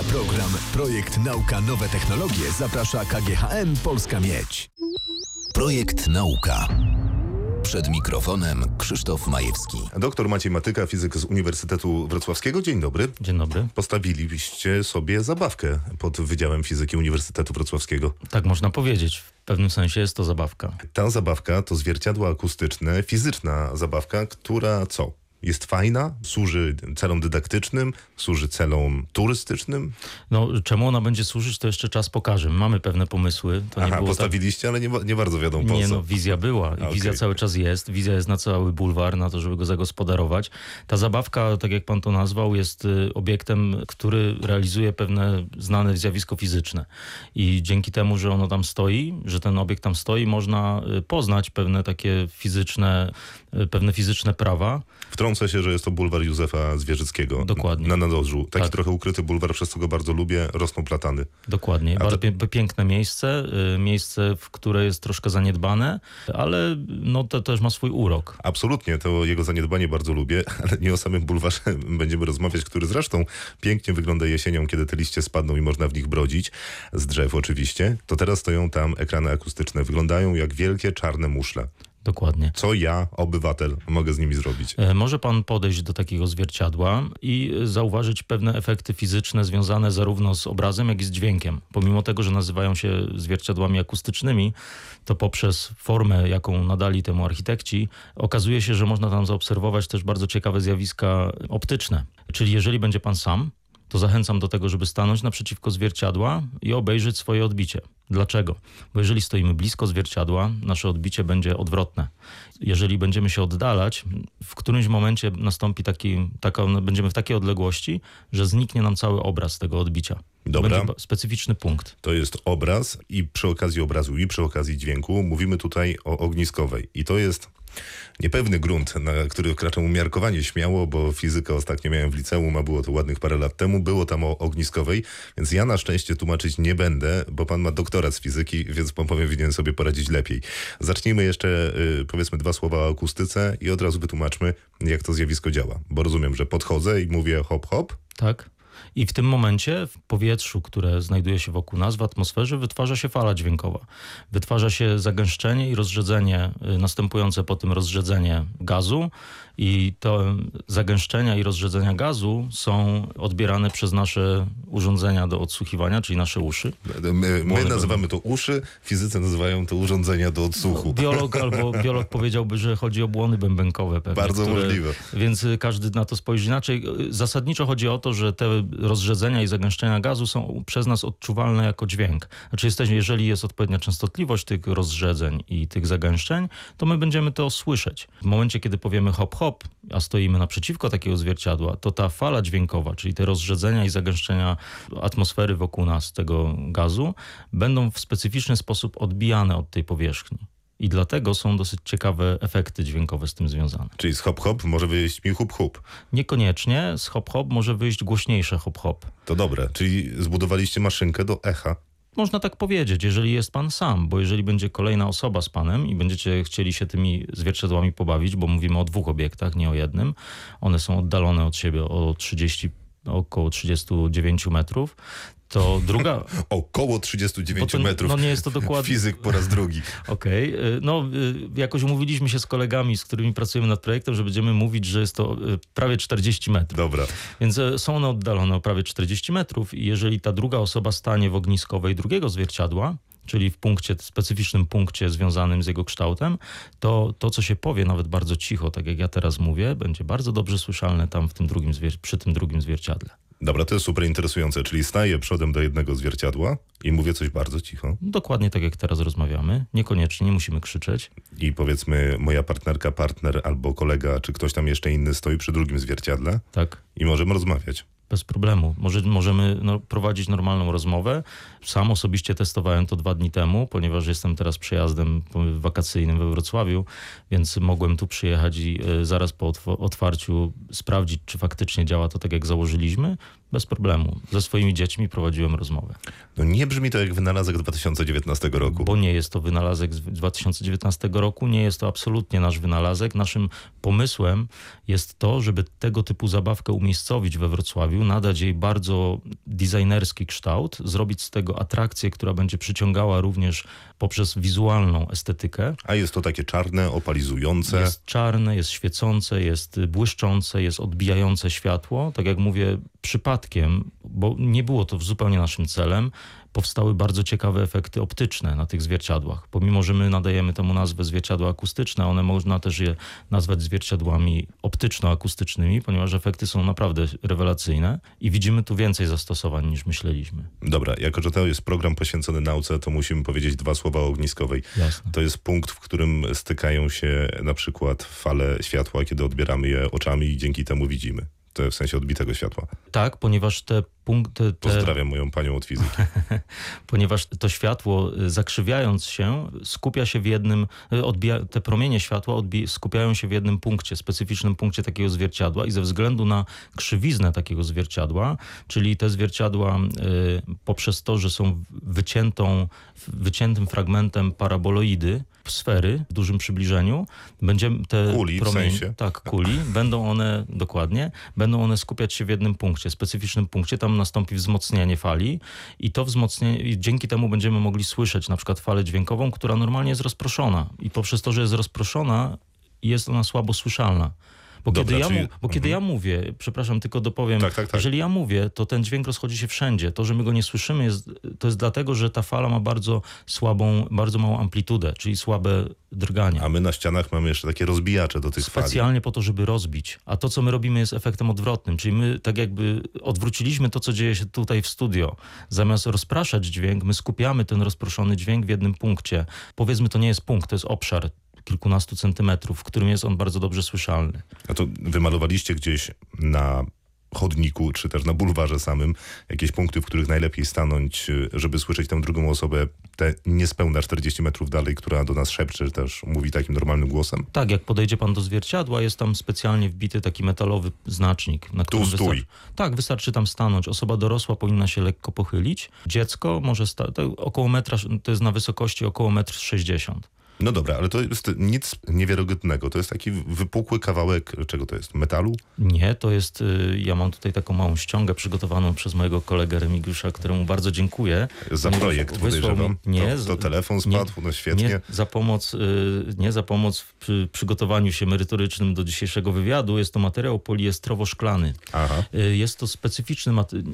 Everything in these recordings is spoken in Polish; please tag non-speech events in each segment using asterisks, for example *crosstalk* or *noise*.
Na program Projekt Nauka Nowe Technologie zaprasza KGHM Polska Miedź. Projekt Nauka. Przed mikrofonem Krzysztof Majewski. Doktor Maciej Matyka, fizyk z Uniwersytetu Wrocławskiego. Dzień dobry. Dzień dobry. Postawiliście sobie zabawkę pod Wydziałem Fizyki Uniwersytetu Wrocławskiego. Tak można powiedzieć. W pewnym sensie jest to zabawka. Ta zabawka to zwierciadło akustyczne, fizyczna zabawka, która co? Jest fajna, służy celom dydaktycznym, służy celom turystycznym. No, czemu ona będzie służyć, to jeszcze czas pokaże. Mamy pewne pomysły. To Aha, było postawiliście, ale nie, nie bardzo wiadomo po tak... Nie, no, wizja była. I Okej. Wizja cały czas jest. Wizja jest na cały bulwar, na to, żeby go zagospodarować. Ta zabawka, tak jak pan to nazwał, jest y, obiektem, który realizuje pewne znane zjawisko fizyczne. I dzięki temu, że ono tam stoi, że ten obiekt tam stoi, można y, poznać pewne takie fizyczne, pewne fizyczne prawa. Wtrącę się, że jest to bulwar Józefa Zwierzyckiego. Dokładnie. Na nadolżu. Taki Tak. trochę ukryty bulwar, przez co go bardzo lubię. Rosną platany. Dokładnie. A Bardzo to- piękne miejsce, y, miejsce, w które jest troszkę zaniedbane, ale no to też ma swój urok. Absolutnie, to jego zaniedbanie bardzo lubię, *laughs* ale nie o samym bulwarze *laughs* będziemy rozmawiać, który zresztą pięknie wygląda jesienią, kiedy te liście spadną i można w nich brodzić, z drzew oczywiście. To teraz stoją tam ekrany akustyczne, wyglądają jak wielkie czarne muszle. Dokładnie. Co ja, obywatel, mogę z nimi zrobić? E, Może pan podejść do takiego zwierciadła i e, zauważyć pewne efekty fizyczne związane zarówno z obrazem, jak i z dźwiękiem. Pomimo tego, że nazywają się zwierciadłami akustycznymi, to poprzez formę, jaką nadali temu architekci, okazuje się, że można tam zaobserwować też bardzo ciekawe zjawiska optyczne. Czyli jeżeli będzie pan sam, to zachęcam do tego, żeby stanąć naprzeciwko zwierciadła i obejrzeć swoje odbicie. Dlaczego? Bo jeżeli stoimy blisko zwierciadła, nasze odbicie będzie odwrotne. Jeżeli będziemy się oddalać, w którymś momencie nastąpi taki, taka, będziemy w takiej odległości, że zniknie nam cały obraz tego odbicia. Dobra. Będzie specyficzny punkt. To jest obraz i przy okazji obrazu i przy okazji dźwięku mówimy tutaj o ogniskowej. I to jest niepewny grunt, na który wkraczam umiarkowanie śmiało, bo fizykę ostatnio miałem w liceum, a było to ładnych parę lat temu. Było tam o ogniskowej, więc ja na szczęście tłumaczyć nie będę, bo pan ma doktorat z fizyki, więc pan powinien sobie poradzić lepiej. Zacznijmy jeszcze, y, powiedzmy, dwa słowa o akustyce i od razu wytłumaczmy, jak to zjawisko działa. Bo rozumiem, że podchodzę i mówię hop, hop, Tak? I w tym momencie w powietrzu, które znajduje się wokół nas, w atmosferze, wytwarza się fala dźwiękowa. Wytwarza się zagęszczenie i rozrzedzenie, y, następujące po tym rozrzedzenie gazu. I to zagęszczenia i rozrzedzenia gazu są odbierane przez nasze urządzenia do odsłuchiwania, czyli nasze uszy. My, my nazywamy to uszy, fizycy nazywają to urządzenia do odsłuchu. Biolog albo *laughs* biolog powiedziałby, że chodzi o błony bębenkowe pewnie. Bardzo możliwe. Więc y, każdy na to spojrzy inaczej. Y, Zasadniczo chodzi o to, że te rozrzedzenia i zagęszczenia gazu są przez nas odczuwalne jako dźwięk. Znaczy jesteśmy, jeżeli jest odpowiednia częstotliwość tych rozrzedzeń i tych zagęszczeń, to my będziemy to słyszeć. W momencie, kiedy powiemy hop hop, a stoimy naprzeciwko takiego zwierciadła, to ta fala dźwiękowa, czyli te rozrzedzenia i zagęszczenia atmosfery wokół nas, tego gazu, będą w specyficzny sposób odbijane od tej powierzchni. I dlatego są dosyć ciekawe efekty dźwiękowe z tym związane. Czyli z hop hop może wyjść mi hup. Niekoniecznie z hop hop może wyjść głośniejsze hop hop. To dobre. Czyli zbudowaliście maszynkę do echa. Można tak powiedzieć, jeżeli jest pan sam, bo jeżeli będzie kolejna osoba z panem i będziecie chcieli się tymi zwierciadłami pobawić, bo mówimy o dwóch obiektach, nie o jednym, one są oddalone od siebie o 30, około 39 metrów, to druga, *laughs* Około 39 Bo to- metrów. no nie jest to dokładnie- Fizyk po raz drugi. *laughs* Okej, y, no y, jakoś umówiliśmy się z kolegami, z którymi pracujemy nad projektem, że będziemy mówić, że jest to y, prawie 40 metrów. Dobra. Więc e, są one oddalone o prawie 40 metrów i jeżeli ta druga osoba stanie w ogniskowej drugiego zwierciadła, czyli w punkcie, specyficznym punkcie związanym z jego kształtem, to to, co się powie nawet bardzo cicho, tak jak ja teraz mówię, będzie bardzo dobrze słyszalne tam w tym drugim zwier- przy tym drugim zwierciadle. Dobra, to jest super interesujące. Czyli staję przodem do jednego zwierciadła i mówię coś bardzo cicho. Dokładnie tak jak teraz rozmawiamy. Niekoniecznie, nie musimy krzyczeć. I powiedzmy moja partnerka, partner albo kolega, czy ktoś tam jeszcze inny stoi przy drugim zwierciadle Tak. i możemy rozmawiać. Bez problemu. Może, możemy no, prowadzić normalną rozmowę. Sam osobiście testowałem to dwa dni temu, ponieważ jestem teraz przejazdem wakacyjnym we Wrocławiu, więc mogłem tu przyjechać i e, zaraz po otw- otwarciu sprawdzić, czy faktycznie działa to tak, jak założyliśmy. Bez problemu. Ze swoimi dziećmi prowadziłem rozmowę. No nie brzmi to jak wynalazek 2019 roku. Bo nie jest to wynalazek z 2019 roku, nie jest to absolutnie nasz wynalazek. Naszym pomysłem jest to, żeby tego typu zabawkę umiejscowić we Wrocławiu, nadać jej bardzo designerski kształt, zrobić z tego atrakcję, która będzie przyciągała również poprzez wizualną estetykę. A jest to takie czarne, opalizujące. Jest czarne, jest świecące, jest błyszczące, jest odbijające światło. Tak jak mówię, przypadkiem, bo nie było to zupełnie naszym celem, powstały bardzo ciekawe efekty optyczne na tych zwierciadłach. Pomimo, że my nadajemy temu nazwę zwierciadła akustyczne, one można też je nazwać zwierciadłami optyczno-akustycznymi, ponieważ efekty są naprawdę rewelacyjne i widzimy tu więcej zastosowań niż myśleliśmy. Dobra, jako że to jest program poświęcony nauce, to musimy powiedzieć dwa słowa o ogniskowej. Jasne. To jest punkt, w którym stykają się na przykład fale światła, kiedy odbieramy je oczami i dzięki temu widzimy. W sensie odbitego światła. Tak, ponieważ te punkty... Te... Pozdrawiam moją panią od fizyki. *laughs* ponieważ to światło y, zakrzywiając się skupia się w jednym, y, odbija, te promienie światła odbi, skupiają się w jednym punkcie, specyficznym punkcie takiego zwierciadła i ze względu na krzywiznę takiego zwierciadła, czyli te zwierciadła y, poprzez to, że są wyciętą, wyciętym fragmentem paraboloidy, sfery w dużym przybliżeniu, będziemy te kuli, promienie, w sensie. tak, kuli, będą one, dokładnie, będą one skupiać się w jednym punkcie, specyficznym punkcie, tam nastąpi wzmocnienie fali i to wzmocnienie, dzięki temu będziemy mogli słyszeć na przykład falę dźwiękową, która normalnie jest rozproszona i poprzez to, że jest rozproszona, jest ona słabo słyszalna. Bo, Dobra, kiedy, ja, czyli- mu, bo kiedy ja mówię, przepraszam, tylko dopowiem, Tak, tak, tak. jeżeli ja mówię, to ten dźwięk rozchodzi się wszędzie. To, że my go nie słyszymy, jest, to jest dlatego, że ta fala ma bardzo słabą, bardzo małą amplitudę, czyli słabe drganie. A my na ścianach mamy jeszcze takie rozbijacze do tych fali. Specjalnie po to, żeby rozbić. A to, co my robimy, jest efektem odwrotnym. Czyli my tak jakby odwróciliśmy to, co dzieje się tutaj w studio. Zamiast rozpraszać dźwięk, my skupiamy ten rozproszony dźwięk w jednym punkcie. Powiedzmy, to nie jest punkt, to jest obszar kilkunastu centymetrów, w którym jest on bardzo dobrze słyszalny. A to wymalowaliście gdzieś na chodniku, czy też na bulwarze samym jakieś punkty, w których najlepiej stanąć, żeby słyszeć tę drugą osobę, te niespełna 40 metrów dalej, która do nas szepcze, czy też mówi takim normalnym głosem? Tak, jak podejdzie pan do zwierciadła, jest tam specjalnie wbity taki metalowy znacznik. Na którym stój. Wystarczy, tak, wystarczy tam stanąć. Osoba dorosła powinna się lekko pochylić. Dziecko może stać, około metra, to jest na wysokości około 1,60 m. No dobra, ale to jest nic niewiarygodnego. To jest taki wypukły kawałek, czego to jest? Metalu? Nie, to jest, y, ja mam tutaj taką małą ściągę przygotowaną przez mojego kolegę Remigiusza, któremu bardzo dziękuję. Za projekt podejrzewam. mi- Nie, to, to telefon spadł, no świetnie. Nie za pomoc, y, nie za pomoc w przy, przygotowaniu się merytorycznym do dzisiejszego wywiadu. Jest to materiał poliestrowo-szklany. Aha. Y, Jest to specyficzny materiał.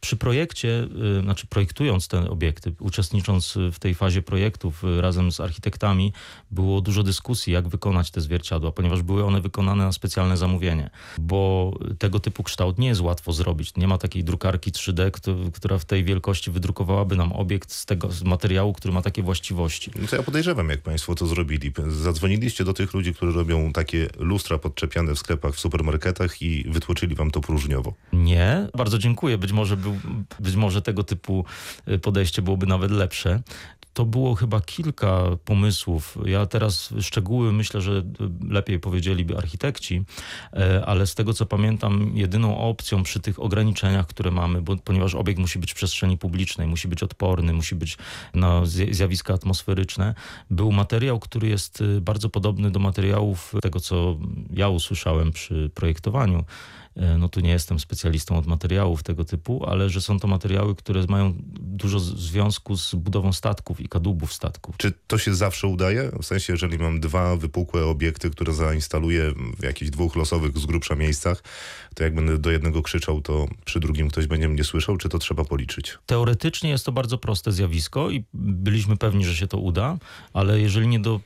Przy projekcie, znaczy projektując te obiekty, uczestnicząc w tej fazie projektów razem z architektami, było dużo dyskusji, jak wykonać te zwierciadła, ponieważ były one wykonane na specjalne zamówienie, bo tego typu kształt nie jest łatwo zrobić. Nie ma takiej drukarki 3D, kto- która w tej wielkości wydrukowałaby nam obiekt z tego z materiału, który ma takie właściwości. No to ja podejrzewam, jak państwo to zrobili. Zadzwoniliście do tych ludzi, którzy robią takie lustra podczepiane w sklepach, w supermarketach i wytłoczyli wam to próżniowo. Nie, bardzo dziękuję. Być może, był, być może tego typu y, podejście byłoby nawet lepsze. To było chyba kilka pomysłów. Ja teraz szczegóły myślę, że lepiej powiedzieliby architekci, e, ale z tego co pamiętam, jedyną opcją przy tych ograniczeniach, które mamy, bo, ponieważ obiekt musi być w przestrzeni publicznej, musi być odporny, musi być na zj- zjawiska atmosferyczne, był materiał, który jest y, bardzo podobny do materiałów tego, co ja usłyszałem przy projektowaniu no tu nie jestem specjalistą od materiałów tego typu, ale że są to materiały, które mają dużo związku z budową statków i kadłubów statków. Czy to się zawsze udaje? W sensie, jeżeli mam dwa wypukłe obiekty, które zainstaluję w jakichś dwóch losowych z grubsza miejscach, to jak będę do jednego krzyczał, to przy drugim ktoś będzie mnie słyszał, czy to trzeba policzyć? Teoretycznie jest to bardzo proste zjawisko i byliśmy pewni, że się to uda, ale jeżeli nie, do,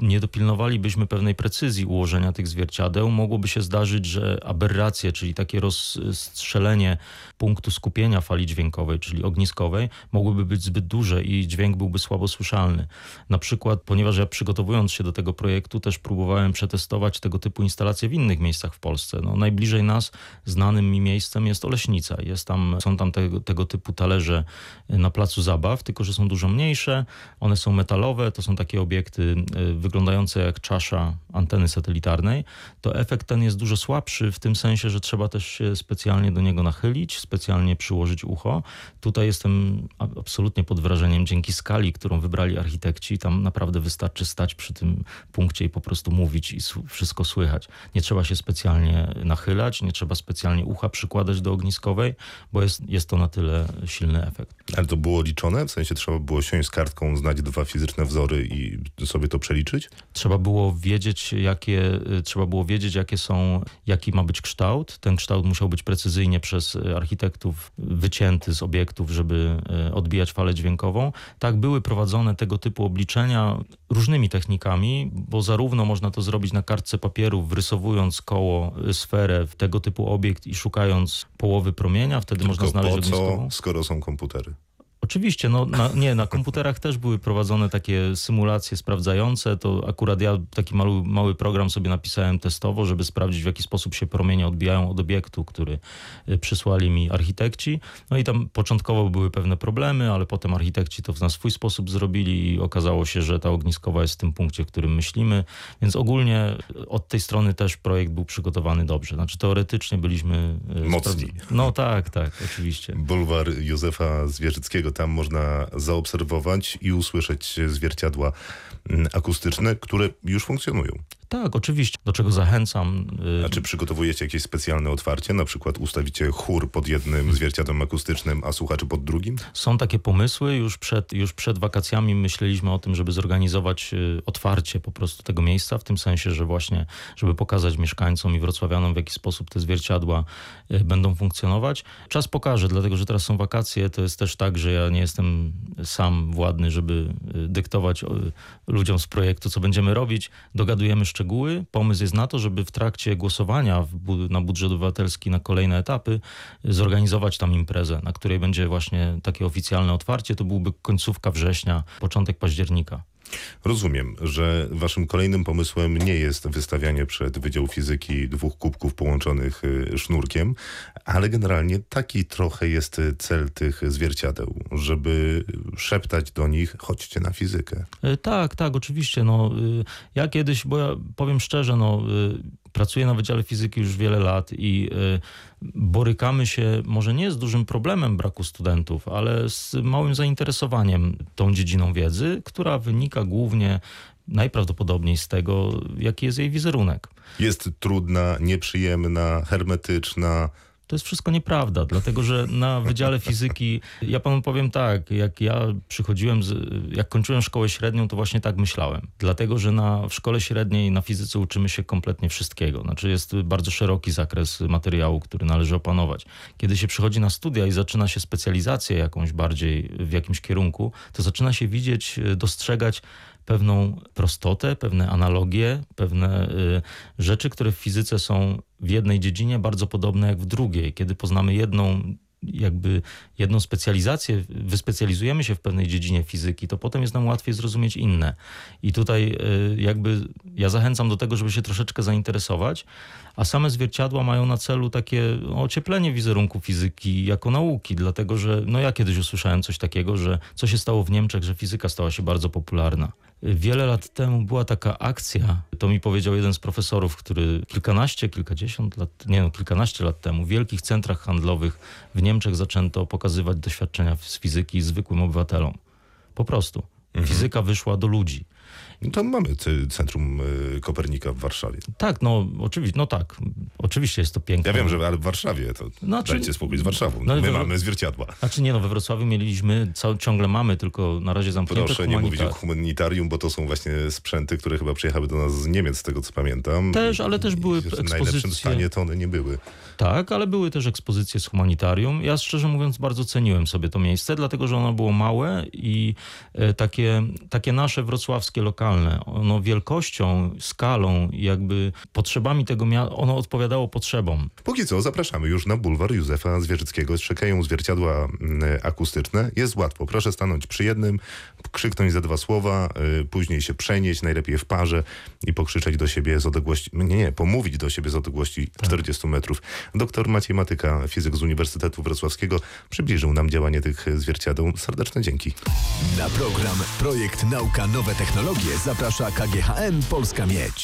nie dopilnowalibyśmy pewnej precyzji ułożenia tych zwierciadeł, mogłoby się zdarzyć, że aberracje, czyli takie rozstrzelenie punktu skupienia fali dźwiękowej, czyli ogniskowej, mogłyby być zbyt duże i dźwięk byłby słabo słyszalny. Na przykład, ponieważ ja przygotowując się do tego projektu, też próbowałem przetestować tego typu instalacje w innych miejscach w Polsce. No, najbliżej nas znanym mi miejscem jest Oleśnica. Jest tam, są tam tego, tego typu talerze na placu zabaw, tylko że są dużo mniejsze. One są metalowe, to są takie obiekty y, wyglądające jak czasza anteny satelitarnej. To efekt ten jest dużo słabszy w tym sensie, że że trzeba też się specjalnie do niego nachylić, specjalnie przyłożyć ucho. Tutaj jestem absolutnie pod wrażeniem dzięki skali, którą wybrali architekci. Tam naprawdę wystarczy stać przy tym punkcie i po prostu mówić i wszystko słychać. Nie trzeba się specjalnie nachylać, nie trzeba specjalnie ucha przykładać do ogniskowej, bo jest, jest to na tyle silny efekt. Ale to było liczone? W sensie trzeba było siąść z kartką, znać dwa fizyczne wzory i sobie to przeliczyć? Trzeba było wiedzieć, jakie, trzeba było wiedzieć, jakie są, jaki ma być kształt. Ten kształt musiał być precyzyjnie przez architektów wycięty z obiektów, żeby e, odbijać falę dźwiękową. Tak były prowadzone tego typu obliczenia różnymi technikami, bo zarówno można to zrobić na kartce papieru, wrysowując koło, e, sferę w tego typu obiekt i szukając połowy promienia, wtedy Tylko można znaleźć po co, ogniskową. skoro są komputery? Oczywiście, no na, nie, na komputerach też były prowadzone takie symulacje sprawdzające. To akurat ja taki mały, mały program sobie napisałem testowo, żeby sprawdzić w jaki sposób się promienie odbijają od obiektu, który y, przysłali mi architekci. No i tam początkowo były pewne problemy, ale potem architekci to na swój sposób zrobili i okazało się, że ta ogniskowa jest w tym punkcie, w którym myślimy. Więc ogólnie od tej strony też projekt był przygotowany dobrze. Znaczy teoretycznie byliśmy... y, Mocni. No tak, tak, oczywiście. Bulwar Józefa Zwierzyckiego tam można zaobserwować i usłyszeć zwierciadła mm, akustyczne, które już funkcjonują. Tak, oczywiście, do czego zachęcam. Y, A czy przygotowujecie jakieś specjalne otwarcie? Na przykład ustawicie chór pod jednym zwierciadłem akustycznym, a słuchaczy pod drugim? Są takie pomysły. Już przed, już przed wakacjami myśleliśmy o tym, żeby zorganizować y, otwarcie po prostu tego miejsca, w tym sensie, że właśnie, żeby pokazać mieszkańcom i wrocławianom, w jaki sposób te zwierciadła y, będą funkcjonować. Czas pokaże, dlatego że teraz są wakacje. To jest też tak, że ja nie jestem sam władny, żeby dyktować ludziom z projektu, co będziemy robić. Dogadujemy szczegóły szczegóły. Pomysł jest na to, żeby w trakcie głosowania na budżet obywatelski na kolejne etapy zorganizować tam imprezę, na której będzie właśnie takie oficjalne otwarcie. To byłby końcówka września, początek października. Rozumiem, że waszym kolejnym pomysłem nie jest wystawianie przed Wydział Fizyki dwóch kubków połączonych y, sznurkiem, ale generalnie taki trochę jest cel tych zwierciadeł, żeby szeptać do nich, chodźcie na fizykę. E, tak, tak, oczywiście. No, y, ja kiedyś, bo ja powiem szczerze, no, y, pracuję na Wydziale Fizyki już wiele lat i borykamy się może nie z dużym problemem braku studentów, ale z małym zainteresowaniem tą dziedziną wiedzy, która wynika głównie najprawdopodobniej z tego, jaki jest jej wizerunek. Jest trudna, nieprzyjemna, hermetyczna, to jest wszystko nieprawda, dlatego że na Wydziale Fizyki, ja panu powiem tak, jak ja przychodziłem, z, jak kończyłem szkołę średnią, to właśnie tak myślałem. Dlatego, że na, w szkole średniej na fizyce uczymy się kompletnie wszystkiego. Znaczy jest bardzo szeroki zakres materiału, który należy opanować. Kiedy się przychodzi na studia i zaczyna się specjalizację jakąś bardziej w jakimś kierunku, to zaczyna się widzieć, dostrzegać pewną prostotę, pewne analogie, pewne y, rzeczy, które w fizyce są w jednej dziedzinie bardzo podobne jak w drugiej. Kiedy poznamy jedną jakby jedną specjalizację, wyspecjalizujemy się w pewnej dziedzinie fizyki, to potem jest nam łatwiej zrozumieć inne. I tutaj y, jakby ja zachęcam do tego, żeby się troszeczkę zainteresować, a same zwierciadła mają na celu takie ocieplenie wizerunku fizyki jako nauki, dlatego że no ja kiedyś usłyszałem coś takiego, że co się stało w Niemczech, że fizyka stała się bardzo popularna. Wiele lat temu była taka akcja, to mi powiedział jeden z profesorów, który kilkanaście, kilkadziesiąt lat, nie no, kilkanaście lat temu w wielkich centrach handlowych w Niemczech zaczęto pokazywać doświadczenia z fizyki zwykłym obywatelom. Po prostu. Mhm. Fizyka wyszła do ludzi. No to mamy Centrum y, Kopernika w Warszawie. Tak, no oczywiście, no tak. Oczywiście jest to piękne. Ja wiem, że ale w Warszawie to znaczy, dajcie spokój z Warszawą. No, My we, mamy zwierciadła. Znaczy nie, no we Wrocławiu mieliśmy, cały, ciągle mamy, tylko na razie zamknięte Proszę nie mówić o humanitarium, bo to są właśnie sprzęty, które chyba przyjechały do nas z Niemiec, z tego co pamiętam. Też, ale też były ekspozycje. W najlepszym stanie to one nie były. Tak, ale były też ekspozycje z humanitarium. Ja szczerze mówiąc bardzo ceniłem sobie to miejsce, dlatego że ono było małe i e, takie, takie nasze wrocławskie lokalne. Ono wielkością, skalą, jakby potrzebami tego miasta, ono odpowiadało potrzebom. Póki co zapraszamy już na bulwar Józefa Zwierzyckiego. Czekają zwierciadła mm, akustyczne. Jest łatwo. Proszę stanąć przy jednym, krzyknąć za dwa słowa, y, później się przenieść, najlepiej w parze i pokrzyczeć do siebie z odległości, nie, nie, pomówić do siebie z odległości tak. 40 metrów. Doktor Maciej Matyka, fizyk z Uniwersytetu Wrocławskiego, przybliżył nam działanie tych zwierciadeł. Serdeczne dzięki. Na program Projekt Nauka Nowe Technologie zaprasza KGHM Polska Miedź.